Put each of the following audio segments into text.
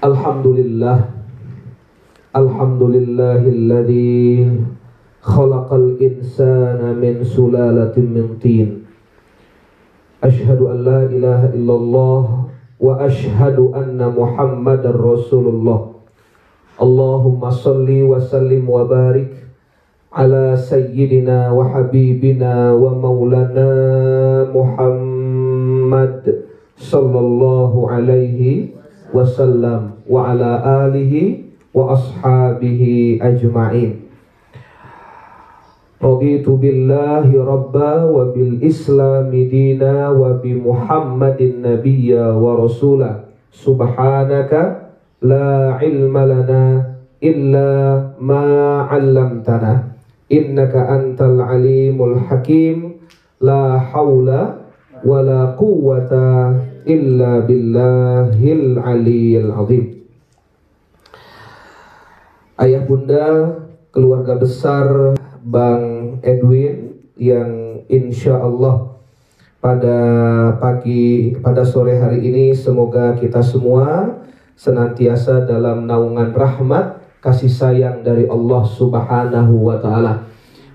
Alhamdulillah. Alhamdulillahilladzi khalaqal insana min sulalatin min tin. Ashhadu an la ilaha illallah wa ashhadu anna muhammadar rasulullah. Allahumma salli wa sallim wa barik ala sayyidina wa habibina wa maulana Muhammad sallallahu alaihi wasallam wa ala alihi wa ashabihi ajma'in. Raditu billahi rabba wa bil islami dina wa bi muhammadin nabiyya wa rasula. Subhanaka la ilma lana illa ma 'allamtana. Innaka antal alimul hakim. La haula wala quwwata illa billahil aliyil azim Ayah bunda keluarga besar Bang Edwin yang insya Allah pada pagi pada sore hari ini semoga kita semua senantiasa dalam naungan rahmat kasih sayang dari Allah Subhanahu wa taala.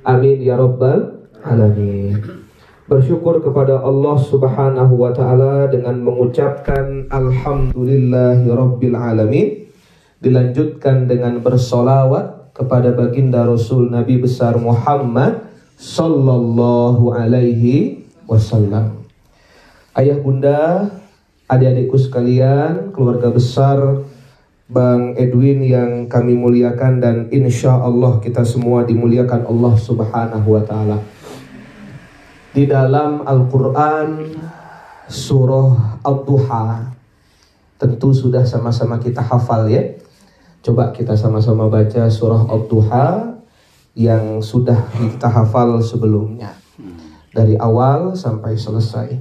Amin ya rabbal alamin. Bersyukur kepada Allah Subhanahu wa taala dengan mengucapkan alhamdulillahi rabbil alamin. Dilanjutkan dengan bersolawat kepada baginda Rasul Nabi besar Muhammad sallallahu alaihi wasallam. Ayah bunda, adik-adikku sekalian, keluarga besar Bang Edwin yang kami muliakan dan insya Allah kita semua dimuliakan Allah Subhanahu wa Ta'ala Di dalam Al-Quran, surah Al-Duha, tentu sudah sama-sama kita hafal ya. Coba kita sama-sama baca surah Al-Duha yang sudah kita hafal sebelumnya. Dari awal sampai selesai.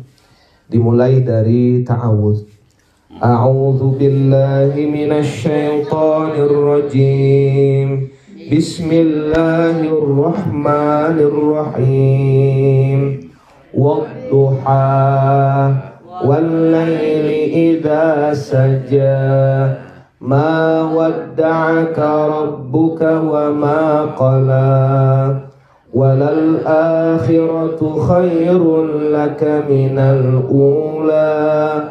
Dimulai dari ta'awudz. أعوذ بالله من الشيطان الرجيم بسم الله الرحمن الرحيم والضحى والليل إذا سجى. ما ودعك ربك وما قلى. وللآخرة خير لك من الأولى.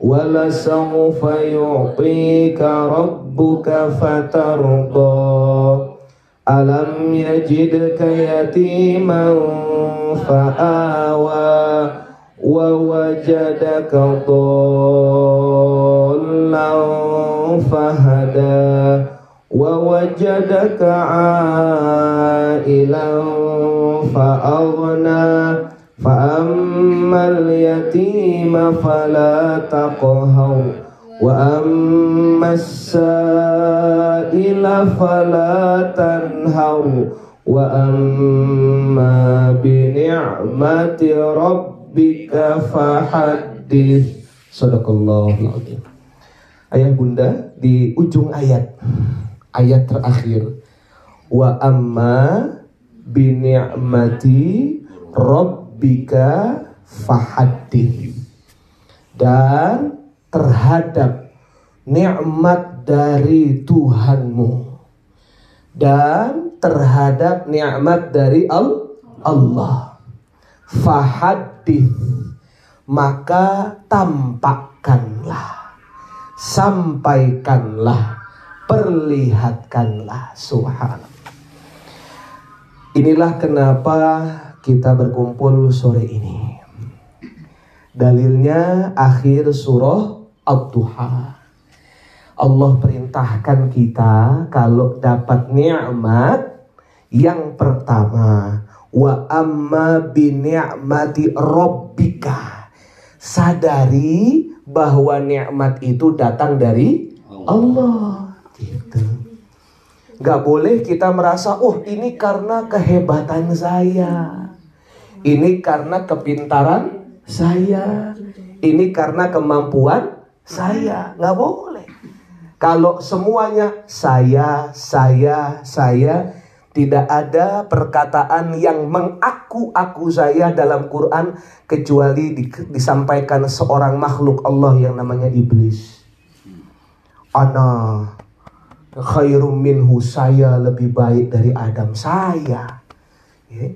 ولسوف يعطيك ربك فترضى. ألم يجدك يتيما فآوى ووجدك ضالا فهدى ووجدك عائلا فأغنى فأما اليتيم فلا تقهر وأما السائل فلا تنهر وأما بنعمة ربك فحدث صدق الله العظيم Ayah bunda di ujung ayat ayat terakhir wa amma bi ni'mati rabbika fahadith dan terhadap nikmat dari Tuhanmu dan terhadap nikmat dari Allah. Fahadith maka tampakkanlah sampaikanlah perlihatkanlah. Subhanallah. Inilah kenapa kita berkumpul sore ini. Dalilnya akhir surah Ad-Duha. Allah perintahkan kita kalau dapat nikmat yang pertama wa amma bi ni'mati rabbika. Sadari bahwa nikmat itu datang dari Allah. Gitu. Gak boleh kita merasa, oh ini karena kehebatan saya. Ini karena kepintaran saya. Ini karena kemampuan saya. Nggak boleh. Kalau semuanya saya, saya, saya, tidak ada perkataan yang mengaku-aku saya dalam Quran kecuali di, disampaikan seorang makhluk Allah yang namanya iblis. Ana khairum minhu saya lebih baik dari Adam saya. Ya.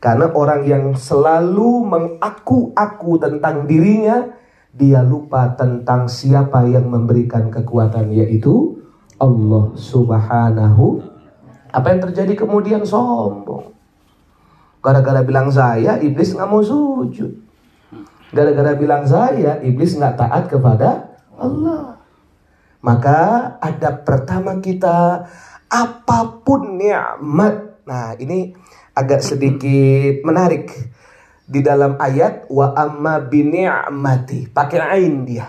Karena orang yang selalu mengaku-aku tentang dirinya, dia lupa tentang siapa yang memberikan kekuatan yaitu Allah Subhanahu. Apa yang terjadi kemudian sombong. Gara-gara bilang saya, iblis nggak mau sujud. Gara-gara bilang saya, iblis nggak taat kepada Allah. Maka adab pertama kita apa pun nikmat. Nah, ini agak sedikit menarik. Di dalam ayat wa amma bi ni'mati, pakai ain dia.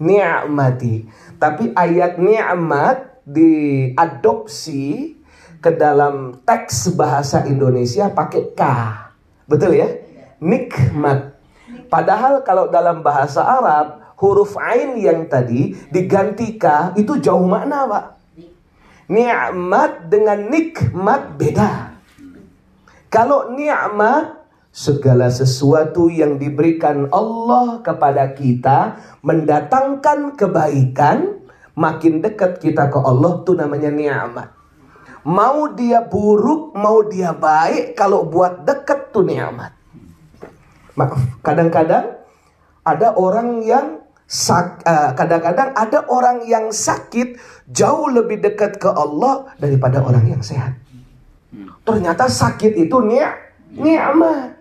Ni'mati. Tapi ayat ni'mat diadopsi ke dalam teks bahasa Indonesia pakai k. Betul ya? Nikmat. Padahal kalau dalam bahasa Arab huruf ain yang tadi diganti ka itu jauh makna pak nikmat dengan nikmat beda kalau nikmat segala sesuatu yang diberikan Allah kepada kita mendatangkan kebaikan makin dekat kita ke Allah itu namanya nikmat mau dia buruk mau dia baik kalau buat dekat tuh nikmat maaf kadang-kadang ada orang yang Eh, kadang-kadang uh, ada orang yang sakit jauh lebih dekat ke Allah daripada orang yang sehat. Ternyata sakit itu nikmat.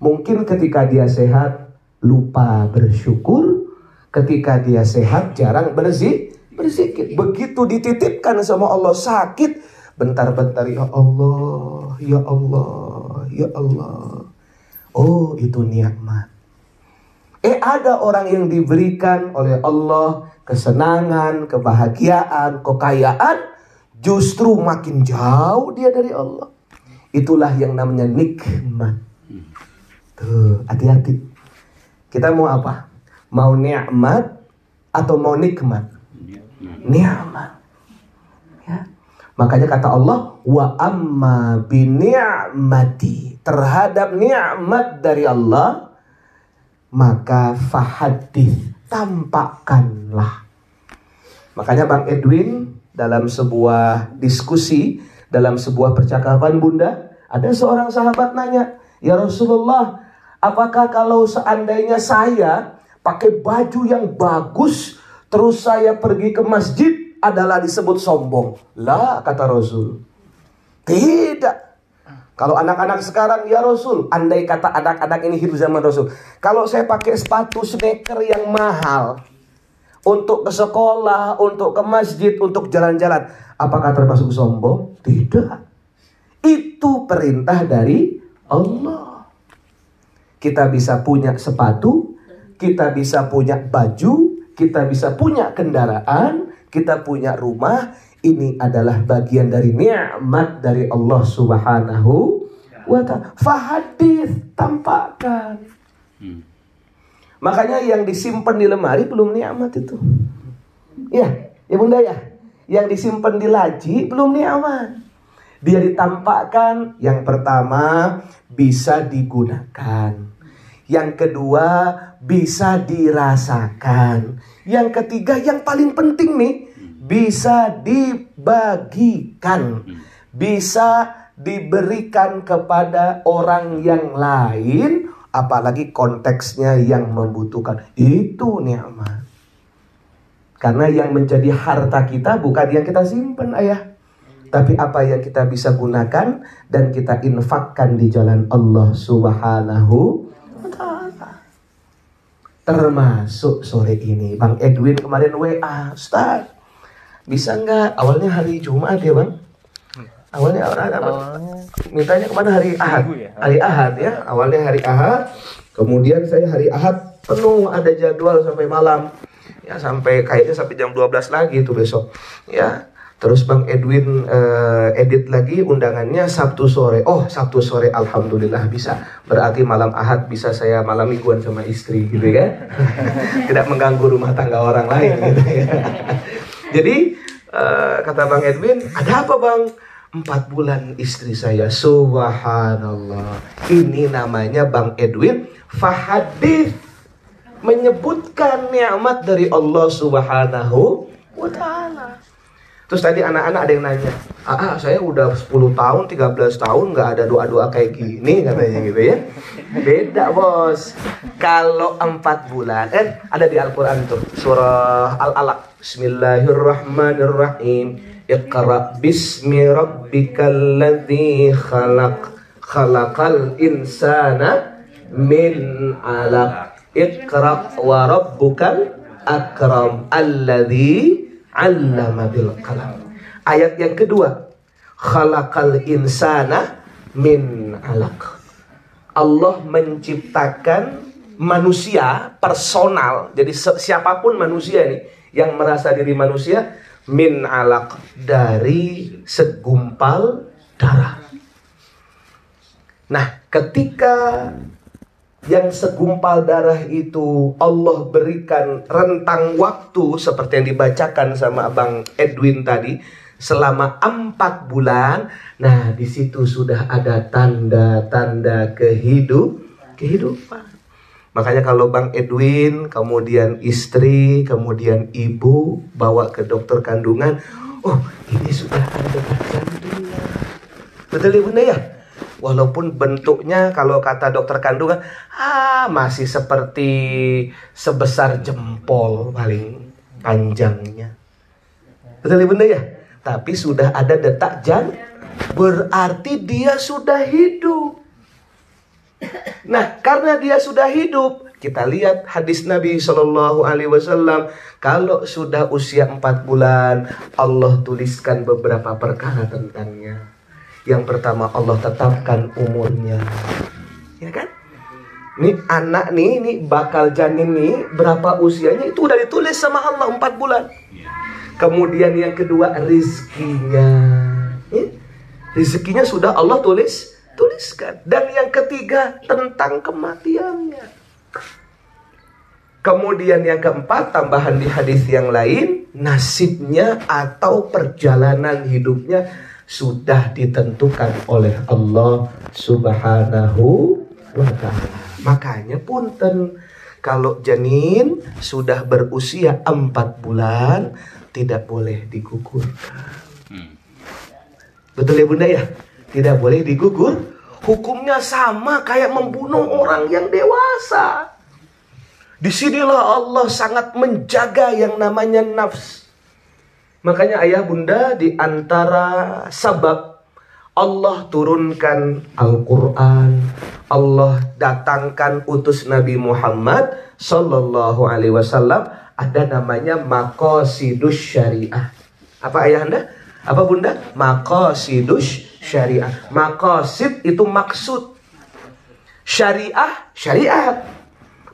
Mungkin ketika dia sehat lupa bersyukur, ketika dia sehat jarang bersih berzikir. Begitu dititipkan sama Allah sakit, bentar-bentar ya Allah, ya Allah, ya Allah. Oh, itu nikmat. Eh ada orang yang diberikan oleh Allah kesenangan, kebahagiaan, kekayaan, justru makin jauh dia dari Allah. Itulah yang namanya nikmat. Tuh, hati-hati. Kita mau apa? Mau nikmat atau mau nikmat? Nikmat. Ya. Makanya kata Allah, wa amma bi ni'mati terhadap nikmat dari Allah maka fahadith tampakkanlah. Makanya Bang Edwin dalam sebuah diskusi, dalam sebuah percakapan Bunda, ada seorang sahabat nanya, "Ya Rasulullah, apakah kalau seandainya saya pakai baju yang bagus terus saya pergi ke masjid adalah disebut sombong?" Lah, kata Rasul. Tidak. Kalau anak-anak sekarang, ya Rasul, andai kata anak-anak ini hidup zaman Rasul. Kalau saya pakai sepatu sneaker yang mahal, untuk ke sekolah, untuk ke masjid, untuk jalan-jalan, apakah termasuk sombong? Tidak. Itu perintah dari Allah. Kita bisa punya sepatu, kita bisa punya baju, kita bisa punya kendaraan, kita punya rumah, ini adalah bagian dari nikmat dari Allah Subhanahu wa taala. Fahadis tampakkan. Hmm. Makanya yang disimpan di lemari belum nikmat itu. Ya, ya Bunda ya. Yang disimpan di laci belum nikmat. Dia ditampakkan yang pertama bisa digunakan. Yang kedua bisa dirasakan. Yang ketiga yang paling penting nih bisa dibagikan, bisa diberikan kepada orang yang lain, apalagi konteksnya yang membutuhkan. Itu nikmat. Karena yang menjadi harta kita bukan yang kita simpan, ayah. Tapi apa yang kita bisa gunakan dan kita infakkan di jalan Allah Subhanahu Termasuk sore ini Bang Edwin kemarin WA, Ustaz bisa nggak? Awalnya hari Jumat ya bang? Awalnya orang apa? Mintanya ke mana hari Ahad? Ya? Hari Ahad ya. Awalnya hari Ahad. Kemudian saya hari Ahad penuh ada jadwal sampai malam. Ya sampai kayaknya sampai jam 12 lagi itu besok. Ya. Terus Bang Edwin uh, edit lagi undangannya Sabtu sore. Oh, Sabtu sore alhamdulillah bisa. Berarti malam Ahad bisa saya malam mingguan sama istri gitu kan. Tidak mengganggu rumah tangga orang lain gitu ya. Jadi uh, kata Bang Edwin, ada apa Bang? Empat bulan istri saya, subhanallah. Ini namanya Bang Edwin fahadith. menyebutkan nikmat dari Allah Subhanahu wa taala. Terus tadi anak-anak ada yang nanya, ah, saya udah 10 tahun, 13 tahun nggak ada doa-doa kayak gini katanya gitu ya. Beda bos. Kalau empat bulan, eh ada di Al-Quran tuh, surah Al-Alaq. Bismillahirrahmanirrahim. Iqra bismi rabbikal ladzi khalaq. Khalaqal insana min alaq. Iqra wa rabbukal akram alladzi 'allama bil qalam. Ayat yang kedua, khalaqal insana min alaq. Allah menciptakan manusia personal. Jadi siapa pun manusia ini yang merasa diri manusia min alaq dari segumpal darah. Nah, ketika yang segumpal darah itu Allah berikan rentang waktu seperti yang dibacakan sama Abang Edwin tadi selama empat bulan. Nah, di situ sudah ada tanda-tanda kehidup kehidupan. Makanya kalau Bang Edwin, kemudian istri, kemudian ibu bawa ke dokter kandungan, oh ini sudah ada jantung. Betul bunda ya? Walaupun bentuknya kalau kata dokter kandungan, ah masih seperti sebesar jempol paling panjangnya. Betul bunda ya? Tapi sudah ada detak jantung, berarti dia sudah hidup. Nah, karena dia sudah hidup, kita lihat hadis Nabi Shallallahu Alaihi Wasallam. Kalau sudah usia empat bulan, Allah tuliskan beberapa perkara tentangnya. Yang pertama Allah tetapkan umurnya. Ya kan? Ini anak nih, ini bakal janin nih, berapa usianya itu udah ditulis sama Allah empat bulan. Kemudian yang kedua rizkinya. Ya? Rizkinya sudah Allah tulis, tuliskan. Dan yang ketiga tentang kematiannya. Kemudian yang keempat tambahan di hadis yang lain nasibnya atau perjalanan hidupnya sudah ditentukan oleh Allah Subhanahu wa taala. Makanya punten kalau janin sudah berusia empat bulan tidak boleh digugurkan. Hmm. Betul ya Bunda ya? Tidak boleh digugur. Hukumnya sama kayak membunuh orang yang dewasa. Di sinilah Allah sangat menjaga yang namanya nafs. Makanya ayah bunda di antara sabab Allah turunkan Al-Quran, Allah datangkan utus Nabi Muhammad Sallallahu Alaihi Wasallam ada namanya makosidus syariah. Apa ayah anda? Apa bunda? Makosidus syariah. Makosid itu maksud. Syariah, syariat.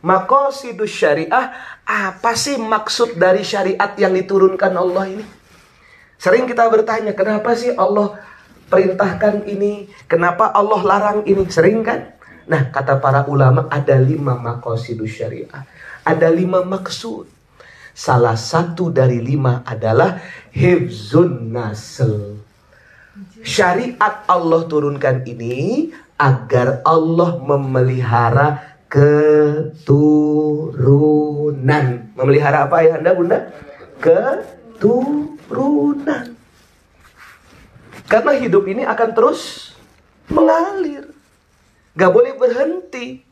Makosidus syariah, apa sih maksud dari syariat yang diturunkan Allah ini? Sering kita bertanya, kenapa sih Allah perintahkan ini? Kenapa Allah larang ini? Sering kan? Nah, kata para ulama ada lima makosidus syariah. Ada lima maksud. Salah satu dari lima adalah hifzun nasl. Syariat Allah turunkan ini agar Allah memelihara keturunan. Memelihara apa ya Anda Bunda? Keturunan turunan. Karena hidup ini akan terus mengalir. Gak boleh berhenti.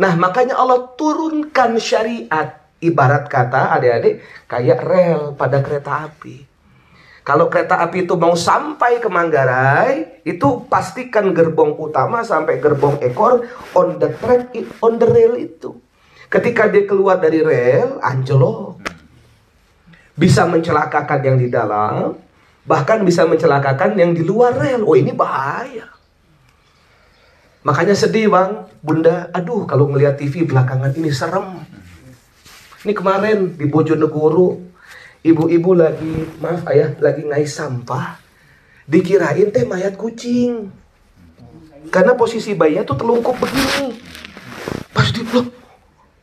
Nah makanya Allah turunkan syariat. Ibarat kata adik-adik kayak rel pada kereta api. Kalau kereta api itu mau sampai ke Manggarai, itu pastikan gerbong utama sampai gerbong ekor on the track, on the rail itu. Ketika dia keluar dari rel, anjlok bisa mencelakakan yang di dalam, bahkan bisa mencelakakan yang di luar rel. Oh ini bahaya. Makanya sedih bang, bunda, aduh kalau ngelihat TV belakangan ini serem. Ini kemarin di Bojonegoro, ibu-ibu lagi, maaf ayah, lagi ngais sampah. Dikirain teh mayat kucing. Karena posisi bayinya tuh telungkup begini. Pas di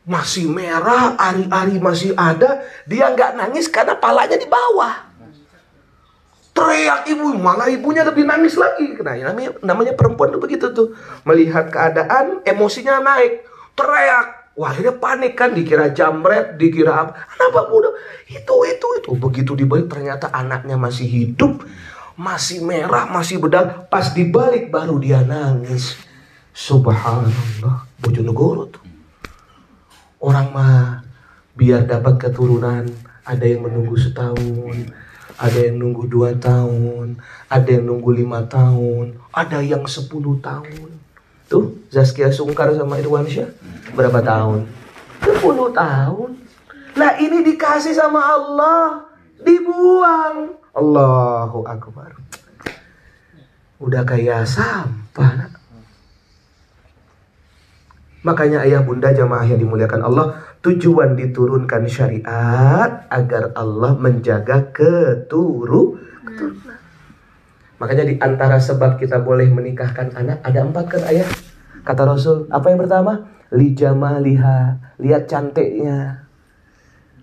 masih merah, ari-ari masih ada, dia nggak nangis karena palanya di bawah. Teriak ibu, malah ibunya lebih nangis lagi. Nah, namanya, namanya perempuan tuh begitu tuh. Melihat keadaan, emosinya naik. Teriak, Wah, akhirnya panik kan, dikira jamret, dikira apa. Anak muda, itu, itu, itu. Begitu dibalik, ternyata anaknya masih hidup, masih merah, masih bedal. Pas dibalik, baru dia nangis. Subhanallah, Bojonegoro tuh. Orang mah, biar dapat keturunan, ada yang menunggu setahun, ada yang nunggu dua tahun, ada yang nunggu lima tahun, ada yang sepuluh tahun. Tuh, Zaskia Sungkar sama Irwan Syah berapa tahun? 10 tahun. Nah ini dikasih sama Allah, dibuang. Allahu Akbar. Udah kayak sampah. Makanya ayah bunda jamaah yang dimuliakan Allah, tujuan diturunkan syariat agar Allah menjaga keturunan. Makanya di antara sebab kita boleh menikahkan anak ada empat kan ayah? Kata Rasul, apa yang pertama? Lijama liha, lihat cantiknya.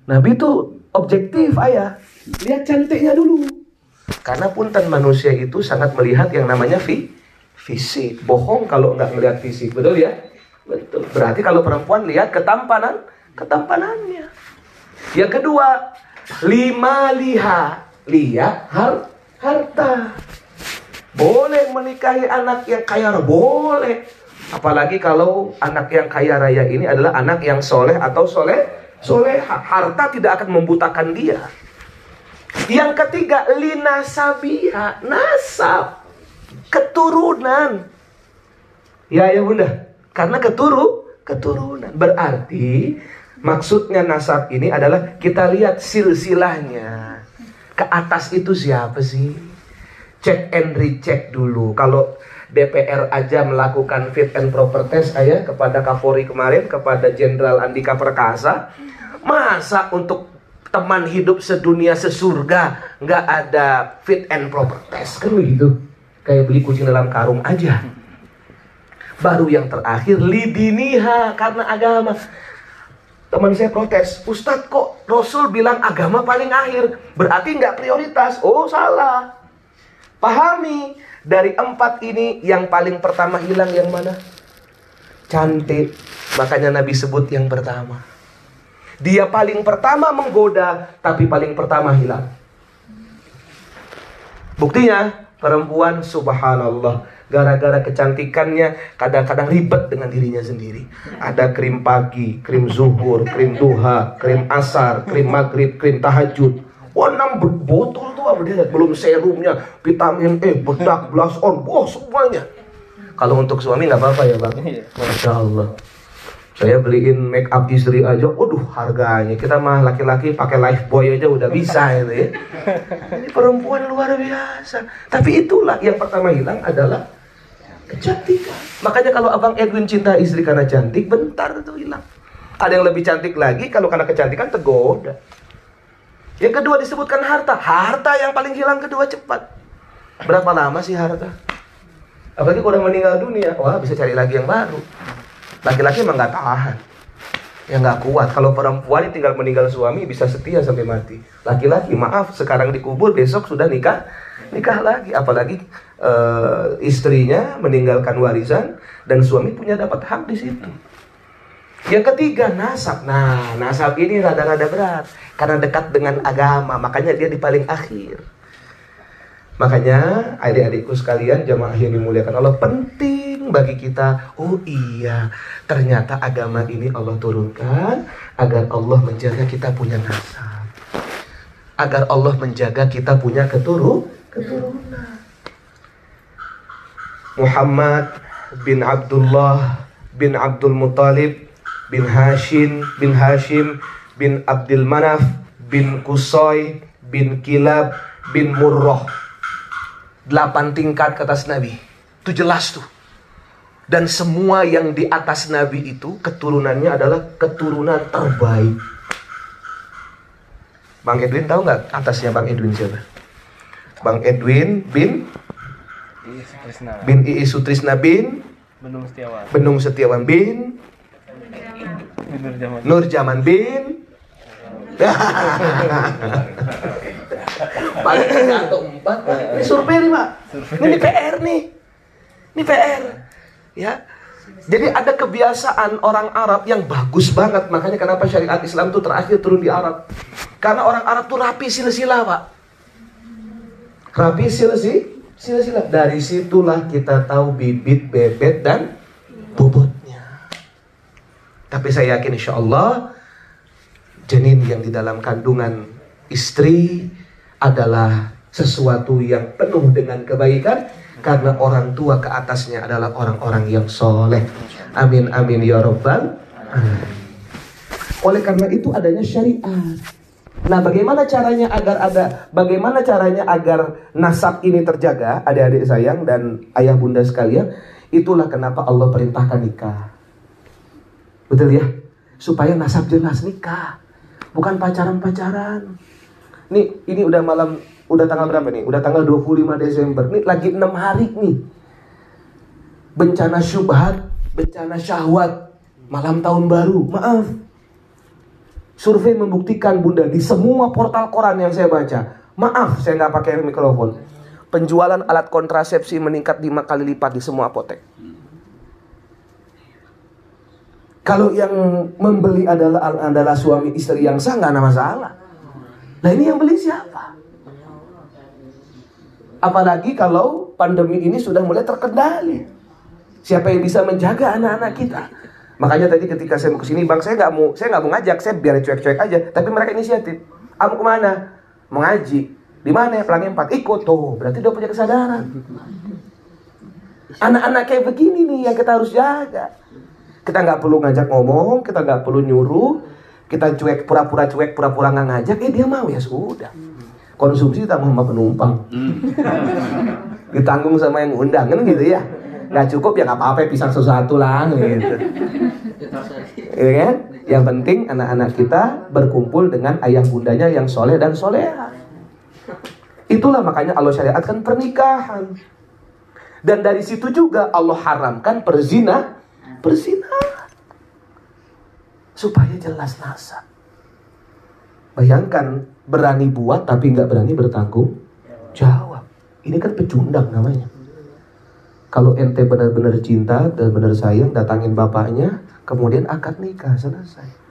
Nabi itu objektif ayah, lihat cantiknya dulu. Karena punten manusia itu sangat melihat yang namanya fi, fisik. Bohong kalau nggak melihat fisik, betul ya? Betul. Berarti kalau perempuan lihat ketampanan, ketampanannya. Yang kedua, lima liha, lihat har, harta. Boleh menikahi anak yang kaya boleh. Apalagi kalau anak yang kaya raya ini adalah anak yang soleh atau soleh, soleh harta tidak akan membutakan dia. Yang ketiga, lina sabiha, nasab, keturunan. Ya ya bunda, karena keturu, keturunan berarti maksudnya nasab ini adalah kita lihat silsilahnya. Ke atas itu siapa sih? Cek and recheck dulu. Kalau DPR aja melakukan fit and proper test ayah kepada Kapolri kemarin, kepada Jenderal Andika Perkasa, masa untuk teman hidup sedunia sesurga nggak ada fit and proper test kan begitu? Kayak beli kucing dalam karung aja. Baru yang terakhir lidiniha karena agama. Teman saya protes, Ustadz kok Rasul bilang agama paling akhir, berarti nggak prioritas. Oh salah. Pahami, dari empat ini yang paling pertama hilang yang mana? Cantik. Makanya Nabi sebut yang pertama. Dia paling pertama menggoda, tapi paling pertama hilang. Buktinya, perempuan subhanallah. Gara-gara kecantikannya kadang-kadang ribet dengan dirinya sendiri. Ada krim pagi, krim zuhur, krim duha, krim asar, krim maghrib, krim tahajud. Wah, enam botol tuh apa dia? Belum serumnya, vitamin E, bedak, blush on, wah semuanya. Kalau untuk suami nggak apa-apa ya bang? Iya. Masya Allah. Saya beliin make up istri aja, waduh harganya. Kita mah laki-laki pakai life boy aja udah bisa itu ya. Ini perempuan luar biasa. Tapi itulah yang pertama hilang adalah kecantikan. Makanya kalau abang Edwin cinta istri karena cantik, bentar itu hilang. Ada yang lebih cantik lagi kalau karena kecantikan tergoda. Yang kedua disebutkan harta. Harta yang paling hilang kedua cepat. Berapa lama sih harta? Apalagi kalau meninggal dunia, wah bisa cari lagi yang baru. Laki-laki emang nggak tahan. Ya nggak kuat. Kalau perempuan tinggal meninggal suami bisa setia sampai mati. Laki-laki maaf sekarang dikubur besok sudah nikah nikah lagi. Apalagi uh, istrinya meninggalkan warisan dan suami punya dapat hak di situ. Yang ketiga nasab. Nah, nasab ini rada-rada berat karena dekat dengan agama, makanya dia di paling akhir. Makanya adik-adikku sekalian jamaah yang dimuliakan Allah penting bagi kita. Oh iya, ternyata agama ini Allah turunkan agar Allah menjaga kita punya nasab. Agar Allah menjaga kita punya keturu, keturunan. Muhammad bin Abdullah bin Abdul Muthalib bin Hashim bin Hashim bin Abdul Manaf bin Kusoy bin Kilab bin Murroh. Delapan tingkat ke atas Nabi. Itu jelas tuh. Dan semua yang di atas Nabi itu keturunannya adalah keturunan terbaik. Bang Edwin tahu nggak atasnya Bang Edwin siapa? Bang Edwin bin bin Iis Sutrisna bin Benung Setiawan. Benung Setiawan bin Nur Jaman. Nur Jaman bin Paling satu empat. Ini survei nih pak. Ini PR nih. Ini PR. Ya. Jadi ada kebiasaan orang Arab yang bagus banget. Makanya kenapa syariat Islam itu terakhir turun di Arab. Karena orang Arab tuh rapi sila-sila, Pak. Rapi sila-sila. Sila-sila. Dari situlah kita tahu bibit, bebet, dan bobotnya. Tapi saya yakin insya Allah janin yang di dalam kandungan istri adalah sesuatu yang penuh dengan kebaikan karena orang tua ke atasnya adalah orang-orang yang soleh. Amin amin ya robbal. Oleh karena itu adanya syariat. Nah, bagaimana caranya agar ada bagaimana caranya agar nasab ini terjaga, adik-adik sayang dan ayah bunda sekalian? Itulah kenapa Allah perintahkan nikah. Betul ya? Supaya nasab jelas nikah. Bukan pacaran-pacaran. Nih, ini udah malam Udah tanggal berapa nih? Udah tanggal 25 Desember. Nih lagi 6 hari nih. Bencana syubhat, bencana syahwat, malam tahun baru. Maaf. Survei membuktikan Bunda di semua portal koran yang saya baca. Maaf, saya nggak pakai mikrofon. Penjualan alat kontrasepsi meningkat lima kali lipat di semua apotek. Kalau yang membeli adalah adalah suami istri yang sah nggak ada masalah. Nah ini yang beli siapa? Apalagi kalau pandemi ini sudah mulai terkendali. Siapa yang bisa menjaga anak-anak kita? Makanya tadi ketika saya mau ke sini, bang saya nggak mau, saya nggak mau ngajak, saya biar cuek-cuek aja. Tapi mereka inisiatif. Kamu ke mana? Mengaji. Di mana? Pelangi empat. Ikut tuh. Berarti udah punya kesadaran. Anak-anak kayak begini nih yang kita harus jaga. Kita nggak perlu ngajak ngomong, kita nggak perlu nyuruh, kita cuek pura-pura cuek, pura-pura nggak ngajak, eh dia mau ya sudah. Konsumsi ditanggung sama penumpang. Ditanggung sama yang undang kan gitu ya. Nggak cukup ya nggak apa-apa pisang sesuatu lah gitu. Ya kan? Yang penting anak-anak kita berkumpul dengan ayah bundanya yang soleh dan soleha. Itulah makanya Allah syariatkan pernikahan. Dan dari situ juga Allah haramkan perzina perzina supaya jelas nasab bayangkan berani buat tapi nggak berani bertanggung jawab. Ini kan pecundang namanya. Kalau ente benar-benar cinta dan benar sayang, datangin bapaknya, kemudian akad nikah selesai.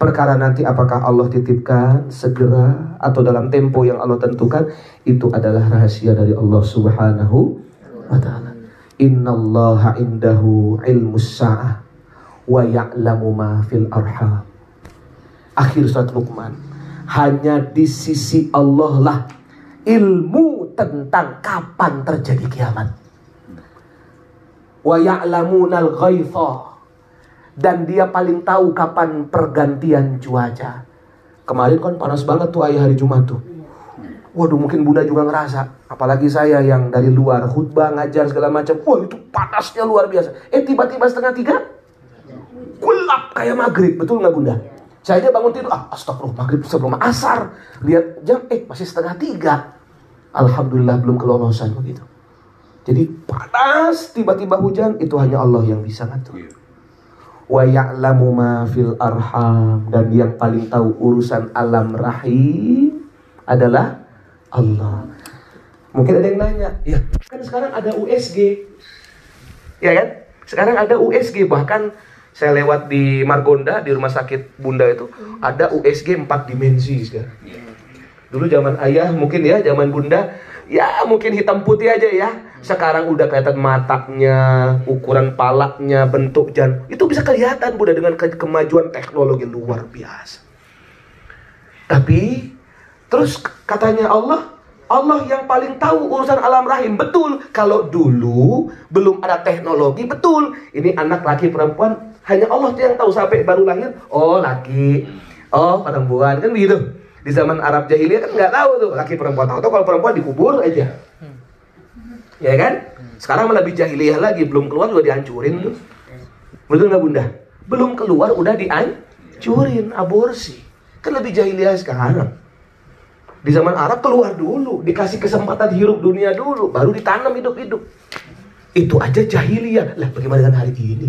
Perkara nanti apakah Allah titipkan segera atau dalam tempo yang Allah tentukan, itu adalah rahasia dari Allah Subhanahu wa taala. Innallaha indahu ilmus sa'ah wa ya'lamu ma fil arham. Akhir surat Luqman hanya di sisi Allah lah ilmu tentang kapan terjadi kiamat. Wa ya'lamunal ghaitha dan dia paling tahu kapan pergantian cuaca. Kemarin kan panas banget tuh ayah hari Jumat tuh. Waduh mungkin bunda juga ngerasa Apalagi saya yang dari luar khutbah ngajar segala macam Wah itu panasnya luar biasa Eh tiba-tiba setengah tiga Kulap kayak maghrib Betul nggak bunda? Saya aja bangun tidur, ah astagfirullah maghrib sebelum asar. Lihat jam, eh masih setengah tiga. Alhamdulillah belum kelolosan begitu. Jadi panas, tiba-tiba hujan, itu hanya Allah yang bisa ngatur. Iya. Wa ya'lamu ma fil arham. Dan yang paling tahu urusan alam rahim adalah Allah. Mungkin ada yang nanya, ya kan sekarang ada USG. Ya kan? Sekarang ada USG, bahkan saya lewat di Margonda di rumah sakit Bunda itu ada USG 4 dimensi sekarang. Dulu zaman ayah mungkin ya, zaman Bunda ya mungkin hitam putih aja ya. Sekarang udah kelihatan matanya, ukuran palaknya, bentuk jan. Itu bisa kelihatan Bunda dengan ke kemajuan teknologi luar biasa. Tapi terus katanya Allah Allah yang paling tahu urusan alam rahim. Betul. Kalau dulu belum ada teknologi, betul. Ini anak laki perempuan hanya Allah yang tahu sampai baru lahir. Oh laki, oh perempuan kan begitu. Di zaman Arab jahiliyah kan nggak tahu tuh laki perempuan. Tahu tuh kalau perempuan dikubur aja. Ya kan? Sekarang malah lebih jahiliyah lagi. Belum keluar udah dihancurin tuh. Betul nggak bunda? Belum keluar udah dihancurin aborsi. Kan lebih jahiliyah sekarang. Di zaman Arab keluar dulu, dikasih kesempatan hidup dunia dulu, baru ditanam hidup-hidup. Itu aja jahiliyah. Lah bagaimana dengan hari ini?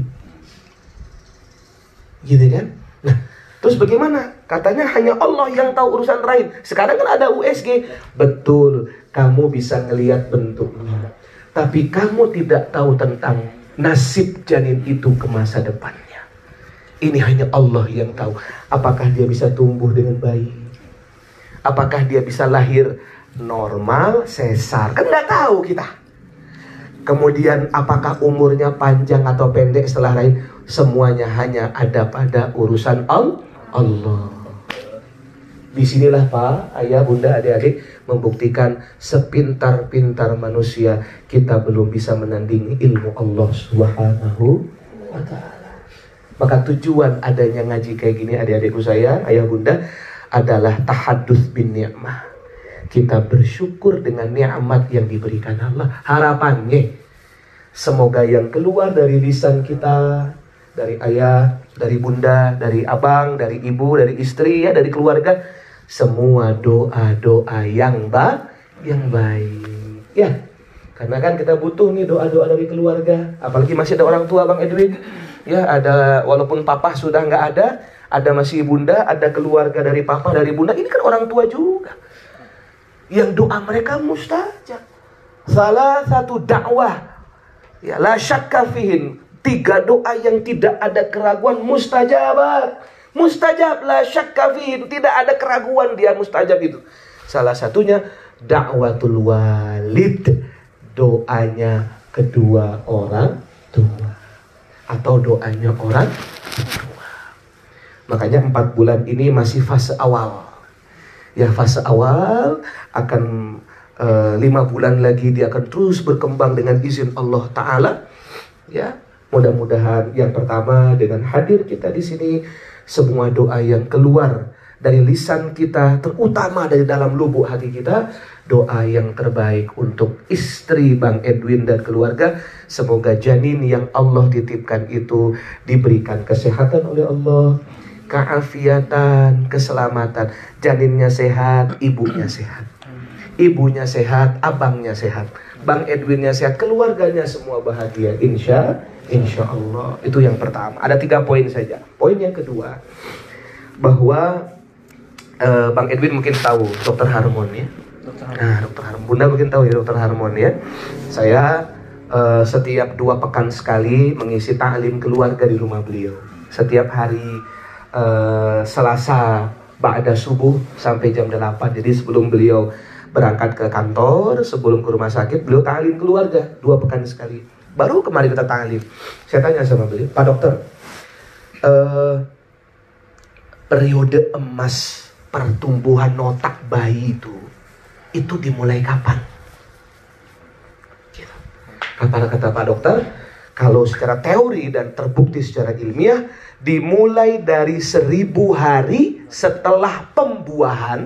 Gitu kan? Nah, terus bagaimana? Katanya hanya Allah yang tahu urusan rahim. Sekarang kan ada USG. Betul, kamu bisa ngelihat bentuknya. Tapi kamu tidak tahu tentang nasib janin itu ke masa depannya. Ini hanya Allah yang tahu. Apakah dia bisa tumbuh dengan baik? Apakah dia bisa lahir normal, sesar? Kan nggak tahu kita. Kemudian apakah umurnya panjang atau pendek setelah lahir? Semuanya hanya ada pada urusan Allah. Di sinilah Pak, Ayah, Bunda, adik-adik membuktikan sepintar-pintar manusia kita belum bisa menandingi ilmu Allah Subhanahu wa taala. Maka tujuan adanya ngaji kayak gini adik-adikku saya, Ayah, Bunda adalah tahadus bin ni'mah. Kita bersyukur dengan nikmat yang diberikan Allah. Harapannya semoga yang keluar dari lisan kita dari ayah, dari bunda, dari abang, dari ibu, dari istri ya, dari keluarga semua doa-doa yang ba yang baik. Ya. Karena kan kita butuh nih doa-doa dari keluarga, apalagi masih ada orang tua Bang Edwin. Ya, ada walaupun papa sudah nggak ada, ada masih bunda, ada keluarga dari papa, dari bunda. Ini kan orang tua juga. Yang doa mereka mustajab. Salah satu dakwah ya la syakka fihin. Tiga doa yang tidak ada keraguan mustajabat. Mustajab la syakka Tidak ada keraguan dia mustajab itu. Salah satunya dakwatul walid. Doanya kedua orang tua. Atau doanya orang tua. Makanya empat bulan ini masih fase awal. Ya fase awal akan uh, lima bulan lagi dia akan terus berkembang dengan izin Allah Ta'ala. Ya, mudah-mudahan yang pertama dengan hadir kita di sini semua doa yang keluar dari lisan kita, terutama dari dalam lubuk hati kita, doa yang terbaik untuk istri Bang Edwin dan keluarga. Semoga janin yang Allah titipkan itu diberikan kesehatan oleh Allah, keafiatan, keselamatan. Janinnya sehat, ibunya sehat. Ibunya sehat, abangnya sehat. Bang Edwinnya sehat, keluarganya semua bahagia. Insya Insya Allah itu yang pertama. Ada tiga poin saja. Poin yang kedua bahwa uh, Bang Edwin mungkin tahu Dokter Harmon ya. Nah, Dokter Harmon. Bunda mungkin tahu ya Dokter Harmon ya. Saya uh, setiap dua pekan sekali mengisi taklim keluarga di rumah beliau. Setiap hari uh, Selasa Ba'da subuh sampai jam 8. Jadi sebelum beliau berangkat ke kantor, sebelum ke rumah sakit, beliau taklim keluarga dua pekan sekali. Baru kemarin kita talim. Saya tanya sama beliau, Pak Dokter, uh, periode emas pertumbuhan otak bayi itu, itu dimulai kapan? Gitu. Kata kata Pak Dokter, kalau secara teori dan terbukti secara ilmiah, dimulai dari seribu hari setelah pembuahan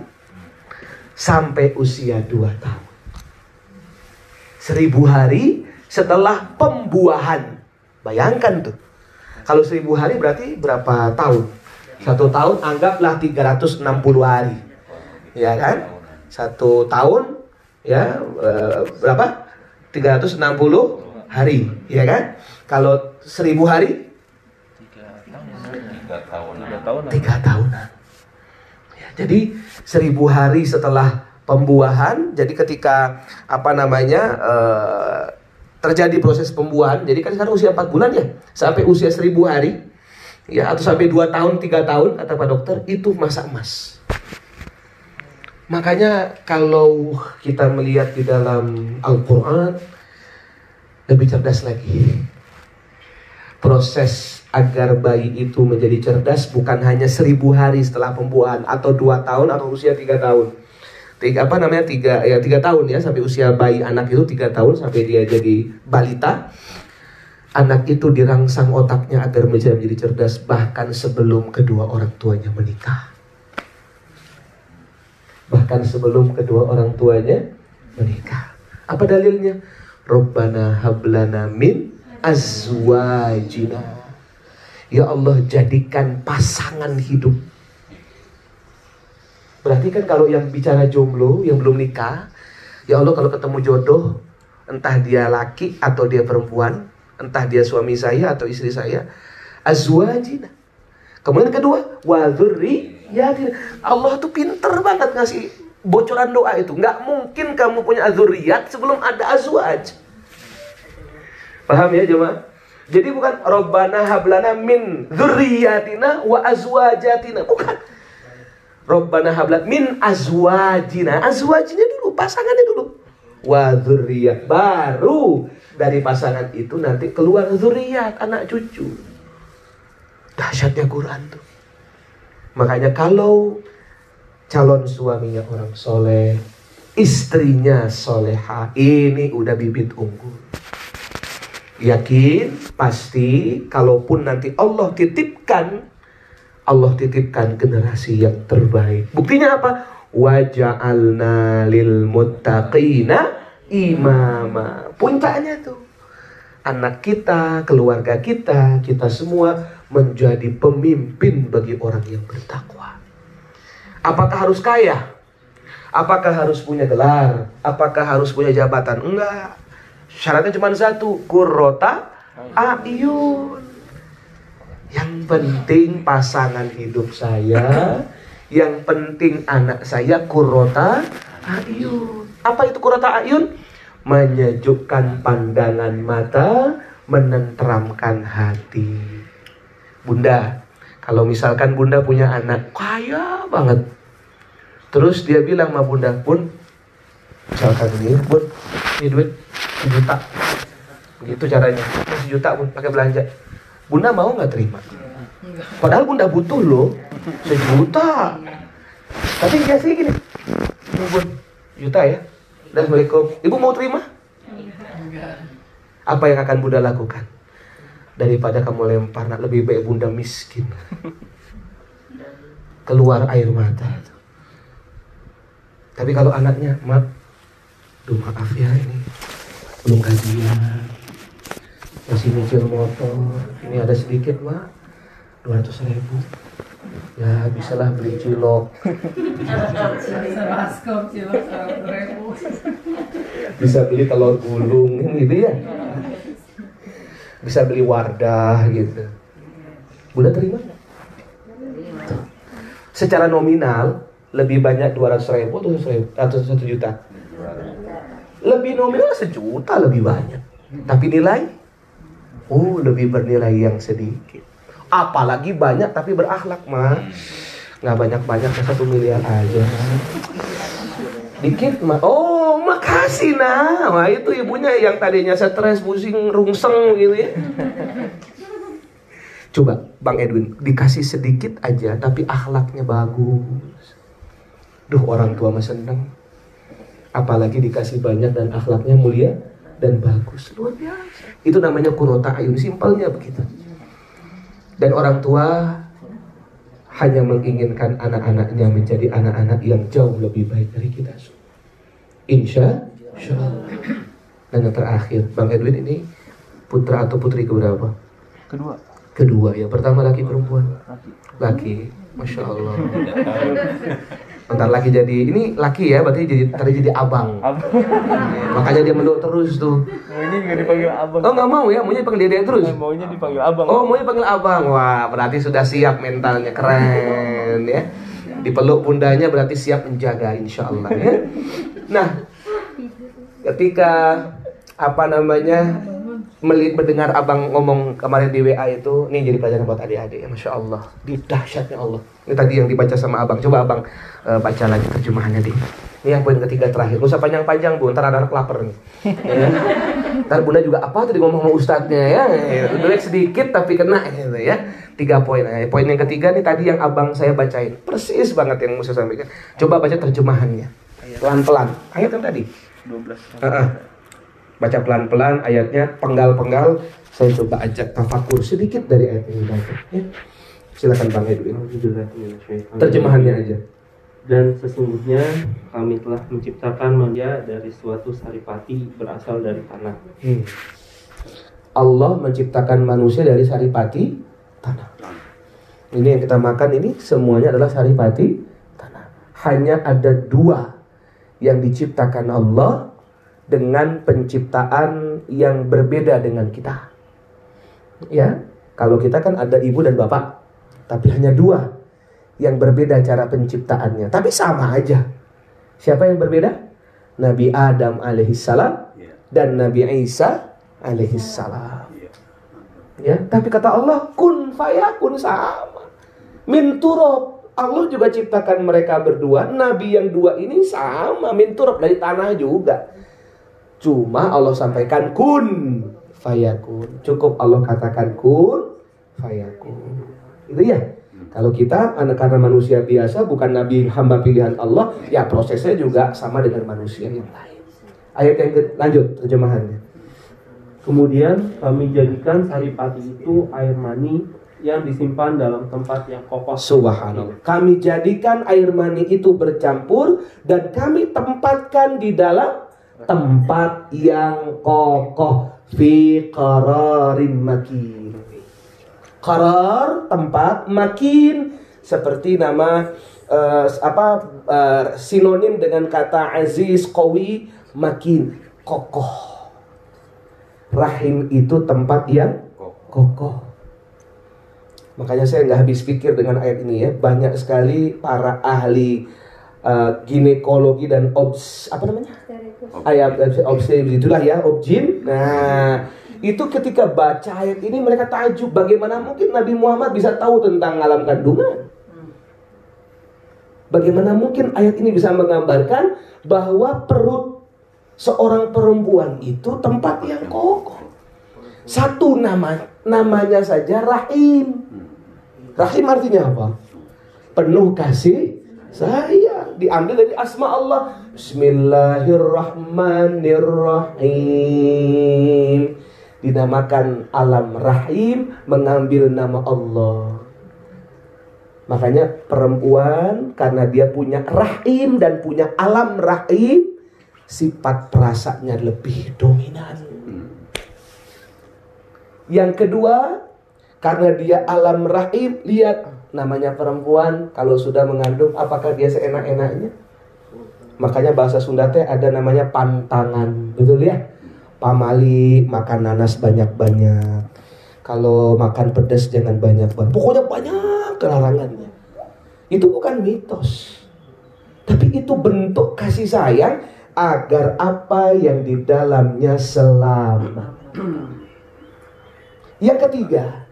sampai usia dua tahun. Seribu hari setelah pembuahan. Bayangkan tuh. Kalau seribu hari berarti berapa tahun? Satu tahun anggaplah 360 hari. Ya kan? Satu tahun ya eh, berapa? 360 hari, ya kan? Kalau seribu hari? Tiga tahunan. Tiga tahunan. Ya, jadi seribu hari setelah pembuahan, jadi ketika apa namanya uh, terjadi proses pembuahan. Jadi kan sekarang usia 4 bulan ya, sampai usia 1000 hari, ya atau sampai 2 tahun, 3 tahun kata Pak Dokter itu masa emas. Makanya kalau kita melihat di dalam Al-Quran lebih cerdas lagi. Proses agar bayi itu menjadi cerdas bukan hanya seribu hari setelah pembuahan atau dua tahun atau usia tiga tahun. Tiga apa namanya tiga ya tiga tahun ya sampai usia bayi anak itu tiga tahun sampai dia jadi balita. Anak itu dirangsang otaknya agar menjadi, menjadi cerdas bahkan sebelum kedua orang tuanya menikah. Bahkan sebelum kedua orang tuanya menikah. Apa dalilnya Robbana hablana min azwajina. Ya Allah jadikan pasangan hidup. Berarti kan kalau yang bicara jomblo, yang belum nikah, ya Allah kalau ketemu jodoh, entah dia laki atau dia perempuan, entah dia suami saya atau istri saya, azwajina. Kemudian kedua, wadhurri ya Allah tuh pinter banget ngasih bocoran doa itu. Nggak mungkin kamu punya azuriyat sebelum ada azwaj. Paham ya jemaah? Jadi bukan Robbana hablana min dzurriyyatina wa azwajatina. Bukan. Robbana hablana min azwajina. Azwajina dulu, pasangannya dulu. Wa dzurriyyat. Baru dari pasangan itu nanti keluar zuriat, anak cucu. Dahsyatnya Quran tuh. Makanya kalau calon suaminya orang soleh, istrinya soleha, ini udah bibit unggul. Yakin, pasti, kalaupun nanti Allah titipkan, Allah titipkan generasi yang terbaik. Buktinya apa? Waja'alna lil muttaqina imama. Puncaknya tuh. Anak kita, keluarga kita, kita semua menjadi pemimpin bagi orang yang bertakwa. Apakah harus kaya? Apakah harus punya gelar? Apakah harus punya jabatan? Enggak. Syaratnya cuma satu, kurota ayun. Yang penting pasangan hidup saya, yang penting anak saya kurota ayun. Apa itu kurota ayun? Menyejukkan pandangan mata, menenteramkan hati. Bunda, kalau misalkan Bunda punya anak kaya banget. Terus dia bilang sama Bunda, Bun, misalkan ini, Bun, ini duit sejuta. Gitu caranya. Sejuta pun pakai belanja. Bunda mau nggak terima? Padahal bunda butuh loh sejuta. Tapi dia sih gini ini bun juta ya. Assalamualaikum. Ibu mau terima? Apa yang akan bunda lakukan? Daripada kamu lempar nak lebih baik bunda miskin. Keluar air mata tapi kalau anaknya mak Duh maaf ya ini belum gajian masih nyicil motor ini ada sedikit mak 200 ribu. Ya bisalah beli cilok. Bisa beli telur gulung gitu ya. Bisa beli wardah gitu. Bunda terima secara nominal lebih banyak 200 ribu atau 100 ribu atau 1 juta lebih nominal sejuta lebih banyak. Tapi nilai, oh lebih bernilai yang sedikit. Apalagi banyak tapi berakhlak mah. Nggak banyak-banyak satu miliar aja. Dikit mah. Oh makasih nah. Wah itu ibunya yang tadinya stres, pusing, rungseng gitu ya. Coba Bang Edwin dikasih sedikit aja tapi akhlaknya bagus. Duh orang tua mah seneng. Apalagi dikasih banyak dan akhlaknya mulia dan bagus. Luar biasa. Itu namanya kurota ayun simpelnya begitu. Dan orang tua hanya menginginkan anak-anaknya menjadi anak-anak yang jauh lebih baik dari kita. Insya Allah. Dan yang terakhir Bang Edwin ini putra atau putri keberapa? Kedua. Kedua ya pertama laki perempuan. Laki. Masya Allah Bentar lagi jadi ini laki ya, berarti jadi tadi jadi abang. abang. Makanya dia meluk terus tuh. Maunya nggak dipanggil abang. Oh nggak mau ya, maunya dipanggil dia terus. Eh, maunya dipanggil abang. Oh maunya dipanggil abang. Wah berarti sudah siap mentalnya keren ya. Dipeluk bundanya berarti siap menjaga insya Allah ya. Nah ketika apa namanya melihat mendengar abang ngomong kemarin di WA itu, ini jadi pelajaran buat adik-adik ya, masya Allah, di dahsyatnya Allah. Ini tadi yang dibaca sama abang, coba abang uh, baca lagi terjemahannya deh. Ini yang poin ketiga terakhir, gak usah panjang-panjang bu, ntar ada anak lapar nih. ya. Ntar bunda juga apa tadi ngomong sama ustadznya ya, duit sedikit tapi kena gitu ya. Tiga poin, nah, poin yang ketiga nih tadi yang abang saya bacain, persis banget yang mau saya sampaikan. Coba baca terjemahannya, pelan-pelan. Ayat yang tadi. 12. Uh -uh baca pelan-pelan ayatnya penggal-penggal. Saya coba ajak tafakur sedikit dari ayat ini ya. silakan bang Edwin terjemahannya aja. Dan sesungguhnya kami telah menciptakan manusia dari suatu saripati berasal dari tanah. Hmm. Allah menciptakan manusia dari saripati tanah. Ini yang kita makan ini semuanya adalah saripati tanah. Hanya ada dua yang diciptakan Allah dengan penciptaan yang berbeda dengan kita. Ya, kalau kita kan ada ibu dan bapak, tapi hanya dua yang berbeda cara penciptaannya, tapi sama aja. Siapa yang berbeda? Nabi Adam alaihissalam dan Nabi Isa alaihissalam. Ya, tapi kata Allah kun fayakun sama. Min turab. Allah juga ciptakan mereka berdua. Nabi yang dua ini sama min turab dari tanah juga. Cuma Allah sampaikan kun fayakun. Cukup Allah katakan kun fayakun. Itu ya. Kalau kita anak karena manusia biasa bukan nabi hamba pilihan Allah, ya prosesnya juga sama dengan manusia yang lain. Ayat yang lanjut terjemahannya. Kemudian kami jadikan saripati itu air mani yang disimpan dalam tempat yang kokoh. Subhanallah. Kami jadikan air mani itu bercampur dan kami tempatkan di dalam tempat yang kokoh fi qararin makin. Qarar tempat makin seperti nama eh, apa eh, sinonim dengan kata aziz qawi makin kokoh. Rahim itu tempat yang kokoh. Makanya saya nggak habis pikir dengan ayat ini ya. Banyak sekali para ahli uh, ginekologi dan obs apa namanya? Ayat obs itulah ya objin. Nah itu ketika baca ayat ini mereka takjub bagaimana mungkin Nabi Muhammad bisa tahu tentang alam kandungan. Bagaimana mungkin ayat ini bisa menggambarkan bahwa perut seorang perempuan itu tempat yang kokoh. Satu nama namanya saja rahim. Rahim artinya apa? Penuh kasih sayang. Diambil dari asma Allah. Bismillahirrahmanirrahim. Dinamakan alam rahim mengambil nama Allah. Makanya perempuan karena dia punya rahim dan punya alam rahim, sifat perasaannya lebih dominan. Yang kedua, karena dia alam rahim, lihat namanya perempuan kalau sudah mengandung apakah dia seenak-enaknya? Makanya bahasa Sunda teh ada namanya pantangan, betul ya? Pamali makan nanas banyak-banyak. Kalau makan pedas jangan banyak-banyak. Pokoknya banyak kelarangannya. Itu bukan mitos. Tapi itu bentuk kasih sayang agar apa yang di dalamnya selamat. Yang ketiga,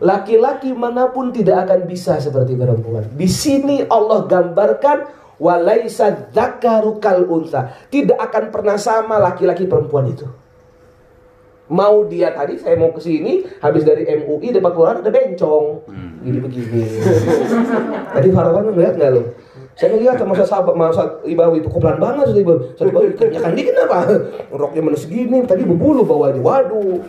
laki-laki mana pun tidak akan bisa seperti perempuan. Di sini Allah gambarkan walaisa dzakaru kal unsa. Tidak akan pernah sama laki-laki perempuan itu. Mau dia tadi saya mau ke sini habis dari MUI depan keluar ada bencong. Gini begini. tadi Farwan ngeliat nggak lo? Saya ngeliat sama sahabat masa Ibawi itu koplan banget Ustaz Ibawi. Ustaz Ibawi kebanyakan dikit apa? Roknya mana segini, tadi berbulu bawahnya. Waduh,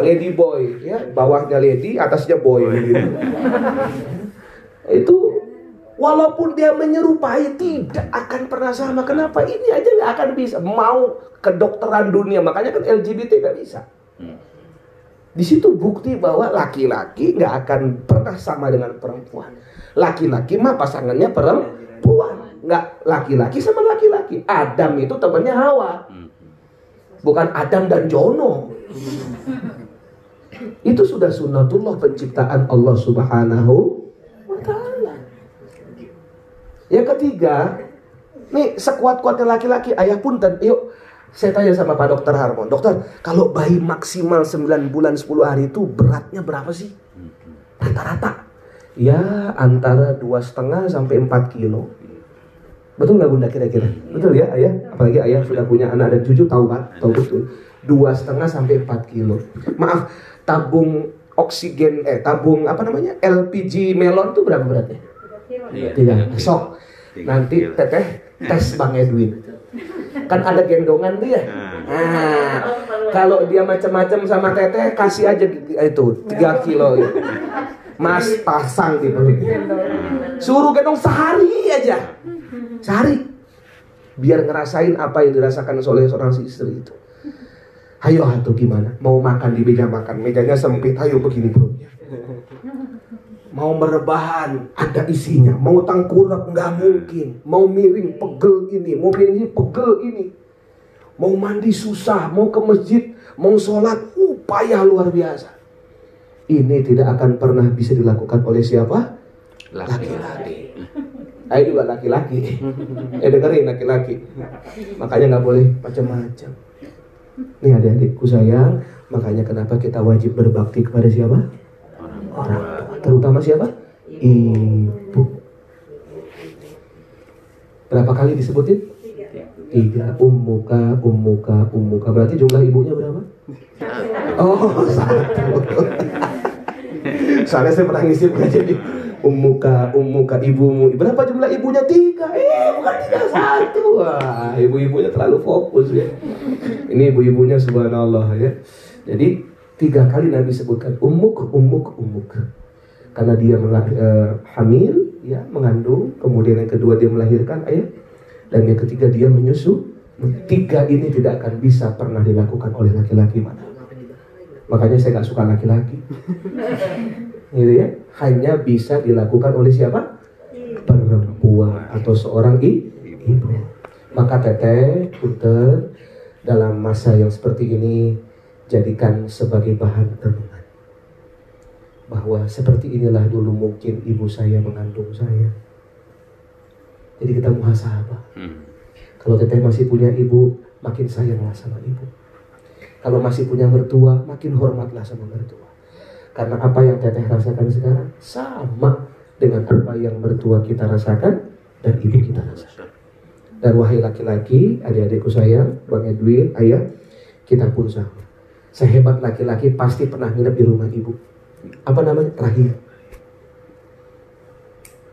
lady boy ya, bawahnya lady, atasnya boy gitu. Itu walaupun dia menyerupai tidak akan pernah sama. Kenapa? Ini aja nggak akan bisa. Mau kedokteran dunia, makanya kan LGBT nggak bisa. Di situ bukti bahwa laki-laki nggak akan pernah sama dengan perempuan. Laki-laki mah pasangannya perempuan, nggak laki-laki sama laki-laki. Adam itu temannya Hawa, bukan Adam dan Jono. Itu sudah sunnatullah penciptaan Allah Subhanahu wa taala. Yang ketiga, nih sekuat-kuatnya laki-laki, ayah pun dan yuk saya tanya sama Pak Dokter Harmon, dokter, kalau bayi maksimal 9 bulan 10 hari itu beratnya berapa sih? Rata-rata. Ya antara dua setengah sampai 4 kilo. Betul nggak bunda kira-kira? Betul ya ayah? Apalagi ayah sudah punya anak dan cucu tahu kan? Tahu betul. Dua setengah sampai 4 kilo. Maaf, tabung oksigen eh tabung apa namanya LPG melon tuh berapa beratnya? Tiga. Sok. Nanti teteh tes Bang Edwin. Kan ada gendongan tuh ya. Nah, kalau dia macam-macam sama teteh kasih aja itu 3 kilo ya. Mas pasang di perutnya. Suruh gendong sehari aja. Sehari. Biar ngerasain apa yang dirasakan oleh seorang istri itu. Ayo atuh gimana? Mau makan di meja makan, mejanya sempit, ayo begini perutnya. Mau merebahan, ada isinya. Mau tangkurap, nggak mungkin. Mau miring, pegel ini. Mau miring pegel ini. Mau mandi susah, mau ke masjid, mau sholat, upaya luar biasa. Ini tidak akan pernah bisa dilakukan oleh siapa? Laki-laki. Saya juga laki-laki. Eh dengerin laki-laki. Makanya nggak boleh macam-macam. Nih adik-adikku sayang, Makanya kenapa kita wajib berbakti kepada siapa? Orang tua. Terutama siapa? Ibu. Berapa kali disebutin? Tiga. Ummuka, ummuka, ummuka. Berarti jumlah ibunya berapa? Oh, satu. Soalnya saya pernah ngisi pengajian di Ummuka, ummuka, ibumu. Berapa jumlah ibunya? Tiga. Eh, bukan tiga, satu. Wah, ibu-ibunya terlalu fokus ya. Ini ibu-ibunya subhanallah ya. Jadi tiga kali Nabi sebutkan ummuk, ummuk, ummuk. Karena dia eh, hamil, ya mengandung. Kemudian yang kedua dia melahirkan ayah. Dan yang ketiga dia menyusu. Tiga ini tidak akan bisa pernah dilakukan oleh laki-laki mana. Makanya saya nggak suka laki-laki. gitu ya. Hanya bisa dilakukan oleh siapa? Perempuan atau seorang ibu. Maka teteh, puter, dalam masa yang seperti ini jadikan sebagai bahan renungan. Bahwa seperti inilah dulu mungkin ibu saya mengandung saya. Jadi kita muhasabah. Kalau teteh masih punya ibu, makin sayanglah sama ibu. Kalau masih punya mertua, makin hormatlah sama mertua. Karena apa yang teteh rasakan sekarang sama dengan apa yang mertua kita rasakan dan ibu kita rasakan. Dan wahai laki-laki, adik-adikku sayang, Bang Edwin, ayah, kita pun sama. Sehebat laki-laki pasti pernah nginep di rumah ibu. Apa namanya? Rahim.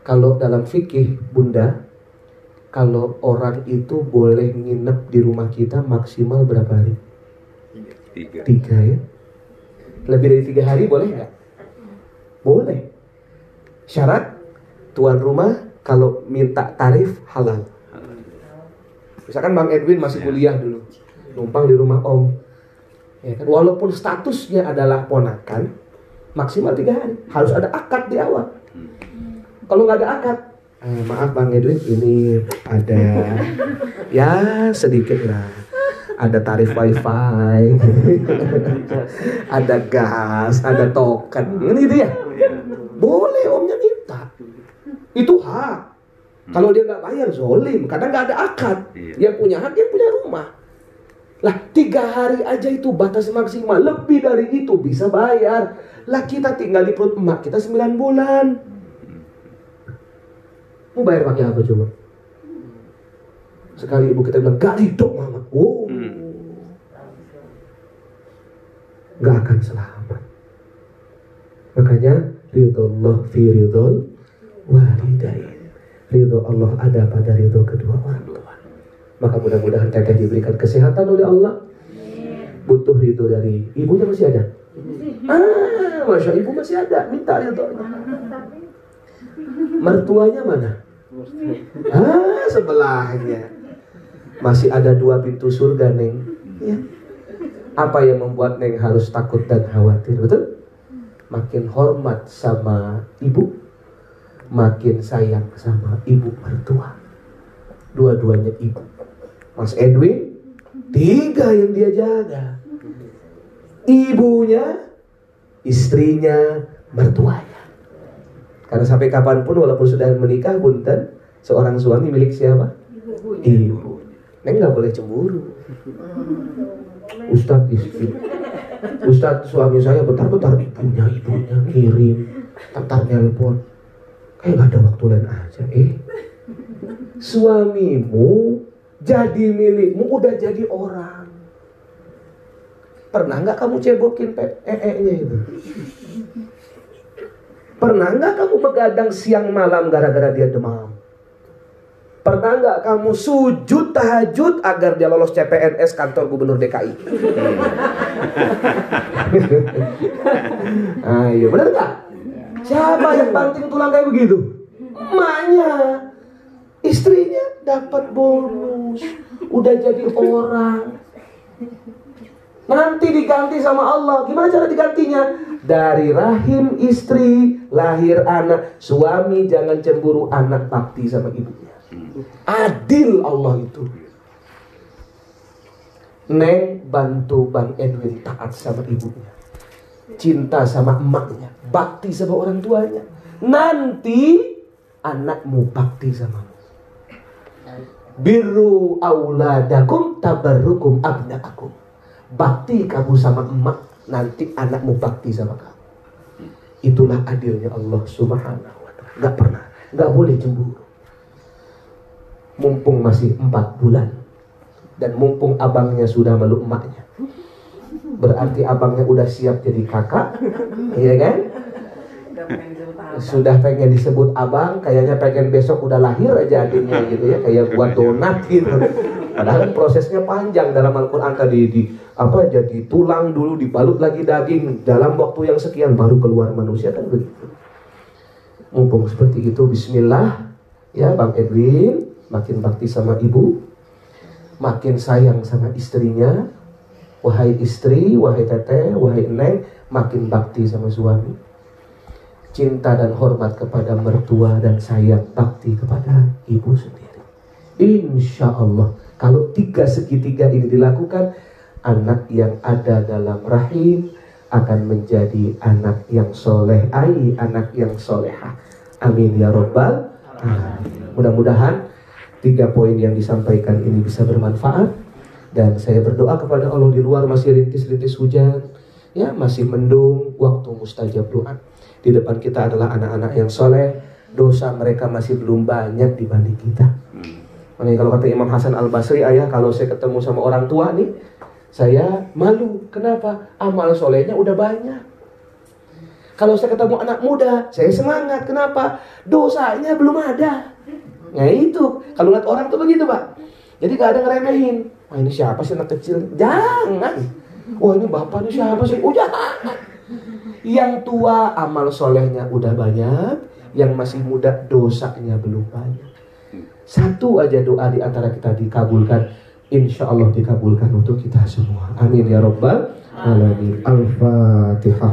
Kalau dalam fikih, bunda, kalau orang itu boleh nginep di rumah kita maksimal berapa hari? Tiga. Tiga ya. Lebih dari tiga hari boleh nggak? Boleh. Syarat tuan rumah kalau minta tarif halal. Misalkan Bang Edwin masih kuliah dulu, numpang di rumah Om. Ya kan? Walaupun statusnya adalah ponakan, maksimal tiga hari. Harus ada akad di awal. Kalau nggak ada akad, eh, maaf Bang Edwin, ini ada ya sedikit lah. Ada tarif wifi, ada gas, ada token, kan gitu ya. Boleh omnya minta. Itu hak. Kalau dia nggak bayar zolim, karena nggak ada akad. Yang punya hak yang punya rumah. Lah tiga hari aja itu batas maksimal. Lebih dari itu bisa bayar. Lah kita tinggal di perut emak kita 9 bulan. Mau bayar pakai apa coba? Sekali ibu kita bilang gak ridho mama. Oh, gak akan selamat. Makanya ridho Allah fi ridho walidain. Ridho Allah ada pada ridho kedua orang tua. Maka mudah-mudahan teteh diberikan kesehatan oleh Allah. Butuh ridho dari ibunya masih ada. Ah, masya ibu masih ada. Minta ridho. Mertuanya mana? Ah, sebelahnya. Masih ada dua pintu surga, Neng. Ya. Apa yang membuat Neng harus takut dan khawatir, betul? Makin hormat sama ibu, makin sayang sama ibu mertua. Dua-duanya ibu. Mas Edwin, tiga yang dia jaga. Ibunya, istrinya, mertuanya. Karena sampai kapan pun walaupun sudah menikah punten seorang suami milik siapa? Ibu. Neng nggak boleh cemburu. Ustadz istri. Ustadz suami saya bentar-bentar ibunya ibunya kirim, bentar nelpon. Kayak nggak ada waktu lain aja. Eh, suamimu jadi milikmu udah jadi orang. Pernah nggak kamu cebokin ee-nya itu? Pernah nggak kamu begadang siang malam gara-gara dia demam? Pernah nggak kamu sujud tahajud agar dia lolos CPNS kantor gubernur DKI? Ayo, benar nggak? Siapa yang banting tulang kayak begitu? Emaknya. Istrinya dapat bonus, udah jadi orang. Nanti diganti sama Allah. Gimana cara digantinya? Dari rahim istri lahir anak. Suami jangan cemburu anak bakti sama ibunya. Adil Allah itu. Neng bantu Bang Edwin taat sama ibunya. Cinta sama emaknya. Bakti sama orang tuanya. Nanti anakmu bakti samamu. Birru auladakum tabarrukum abnaakum. Bakti kamu sama emak, nanti anakmu bakti sama kamu. Itulah adilnya Allah Subhanahu wa taala. Enggak pernah, enggak boleh cemburu. Mumpung masih empat bulan dan mumpung abangnya sudah meluk emaknya. Berarti abangnya udah siap jadi kakak, iya kan? Sudah pengen disebut abang, kayaknya pengen besok udah lahir aja adiknya gitu ya, kayak buat donat gitu. Padahal kan prosesnya panjang dalam Al-Quran tadi di apa jadi tulang dulu dibalut lagi daging dalam waktu yang sekian baru keluar manusia kan begitu. Mumpung seperti itu, Bismillah ya Bang Edwin makin bakti sama ibu, makin sayang sama istrinya. Wahai istri, wahai teteh, wahai neng, makin bakti sama suami. Cinta dan hormat kepada mertua dan sayang bakti kepada ibu sendiri. Insya Allah, kalau tiga segitiga ini dilakukan, anak yang ada dalam rahim akan menjadi anak yang soleh, ai anak yang solehah. Amin ya robbal. Mudah-mudahan tiga poin yang disampaikan ini bisa bermanfaat. Dan saya berdoa kepada Allah di luar masih rintis-rintis hujan. Ya masih mendung waktu mustajab doa. Di depan kita adalah anak-anak yang soleh. Dosa mereka masih belum banyak dibanding kita Makanya kalau kata Imam Hasan Al Basri ayah kalau saya ketemu sama orang tua nih saya malu kenapa amal solehnya udah banyak kalau saya ketemu anak muda saya semangat kenapa dosanya belum ada Nah itu, kalau lihat orang tuh begitu pak. Jadi gak ada ngeremehin. Wah ini siapa sih anak kecil? Jangan. Wah ini bapak ini siapa sih? Jangan. Yang tua amal solehnya udah banyak. Yang masih muda dosanya belum banyak. Satu aja doa di antara kita dikabulkan. Insya Allah dikabulkan untuk kita semua. Amin ya Rabbal Alamin. Al-Fatihah.